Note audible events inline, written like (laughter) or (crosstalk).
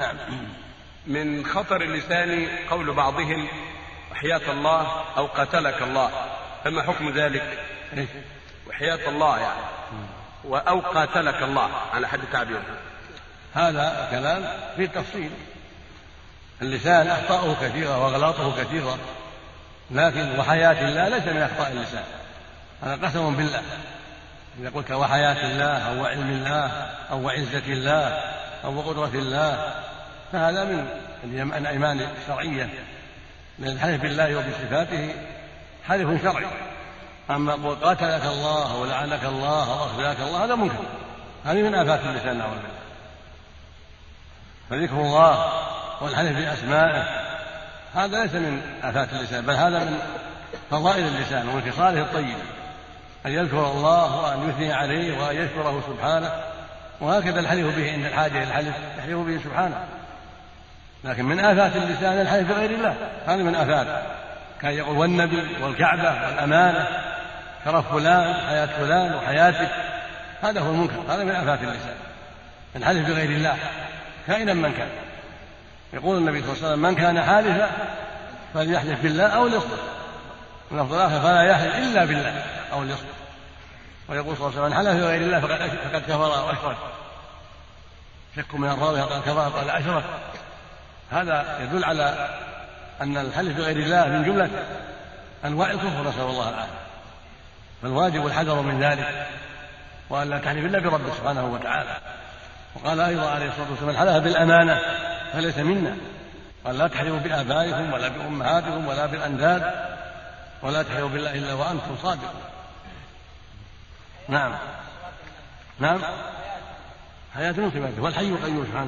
نعم. من خطر اللسان قول بعضهم وحياة الله أو قتلك الله. فما حكم ذلك؟ (laughs) وحياة الله يعني. أو قاتلك الله. على حد تعبيره. هذا كلام فيه تفصيل. اللسان أخطاؤه كثيرة وأغلاطه كثيرة لكن وحياة الله ليس من أخطاء اللسان. هذا قسم بالله. إذا قلت وحياة الله أو وعلم الله أو وعزة الله أو وقدرة الله فهذا من الأيمان الشرعية لأن الحلف بالله وبصفاته حلف شرعي. أما قل قاتلك الله أو لعنك الله أو أخزاك الله هذا منكر. هذه من آفات اللسان نعوذ بالله فذكر الله والحلف بأسمائه هذا ليس من آفات اللسان بل هذا من فضائل اللسان ومن خصاله الطيبة أن يذكر الله وأن يثني عليه وأن يشكره سبحانه. وهكذا الحلف به عند الحاجة الحلف يحلف به سبحانه. لكن من آفات اللسان الحلف بغير الله هذه من آفات. كان يقول والنبي والكعبة والأمانة شرف فلان حياة فلان وحياتك. هذا هو المنكر هذا من آفات اللسان. الحلف بغير الله كائنا من كان. يقول النبي صلى الله عليه وسلم من كان حالفا فليحلف بالله أو ليصدق واللفظ الآخر فلا يحلف إلا بالله أو ليصدق ويقول صلى الله عليه وسلم حلف بغير الله فقد فقد كفر وأشرك. شك من الراوي قال كفر قال أشرك. هذا يدل على أن الحلف بغير الله من جملة أنواع الكفر نسأل الله العافية. فالواجب الحذر من ذلك وأن لا تحلف إلا برب سبحانه وتعالى. وقال أيضا عليه الصلاة والسلام من حلف بالأمانة فليس منا. قال لا تحلفوا بآبائكم ولا بأمهاتكم ولا بالأنداد ولا تحلفوا بالله إلا وأنتم صادقون. نعم. نعم. حياة. من صفاته والحي القيوم